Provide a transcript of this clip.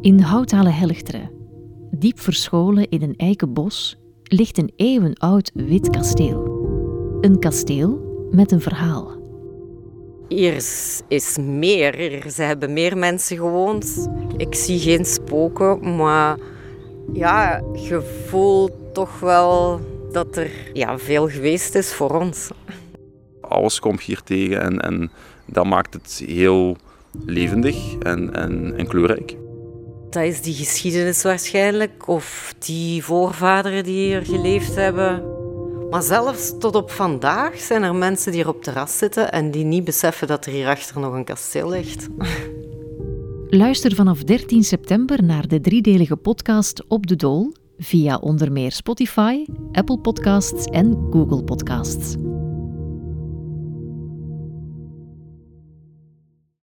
In Houthalen Helchteren, diep verscholen in een eikenbos, ligt een eeuwenoud wit kasteel. Een kasteel met een verhaal. Hier is, meer. Hier ze hebben meer mensen gewoond. Ik zie geen spoken, maar ja, je voelt toch wel dat er ja, veel geweest is voor ons. Alles komt hier tegen en, en dat maakt het heel levendig en, en, en kleurrijk. Dat is die geschiedenis waarschijnlijk, of die voorvaderen die hier geleefd hebben. Maar zelfs tot op vandaag zijn er mensen die hier op terras zitten en die niet beseffen dat er hierachter nog een kasteel ligt. Luister vanaf 13 september naar de driedelige podcast Op de Dool via onder meer Spotify, Apple Podcasts en Google Podcasts.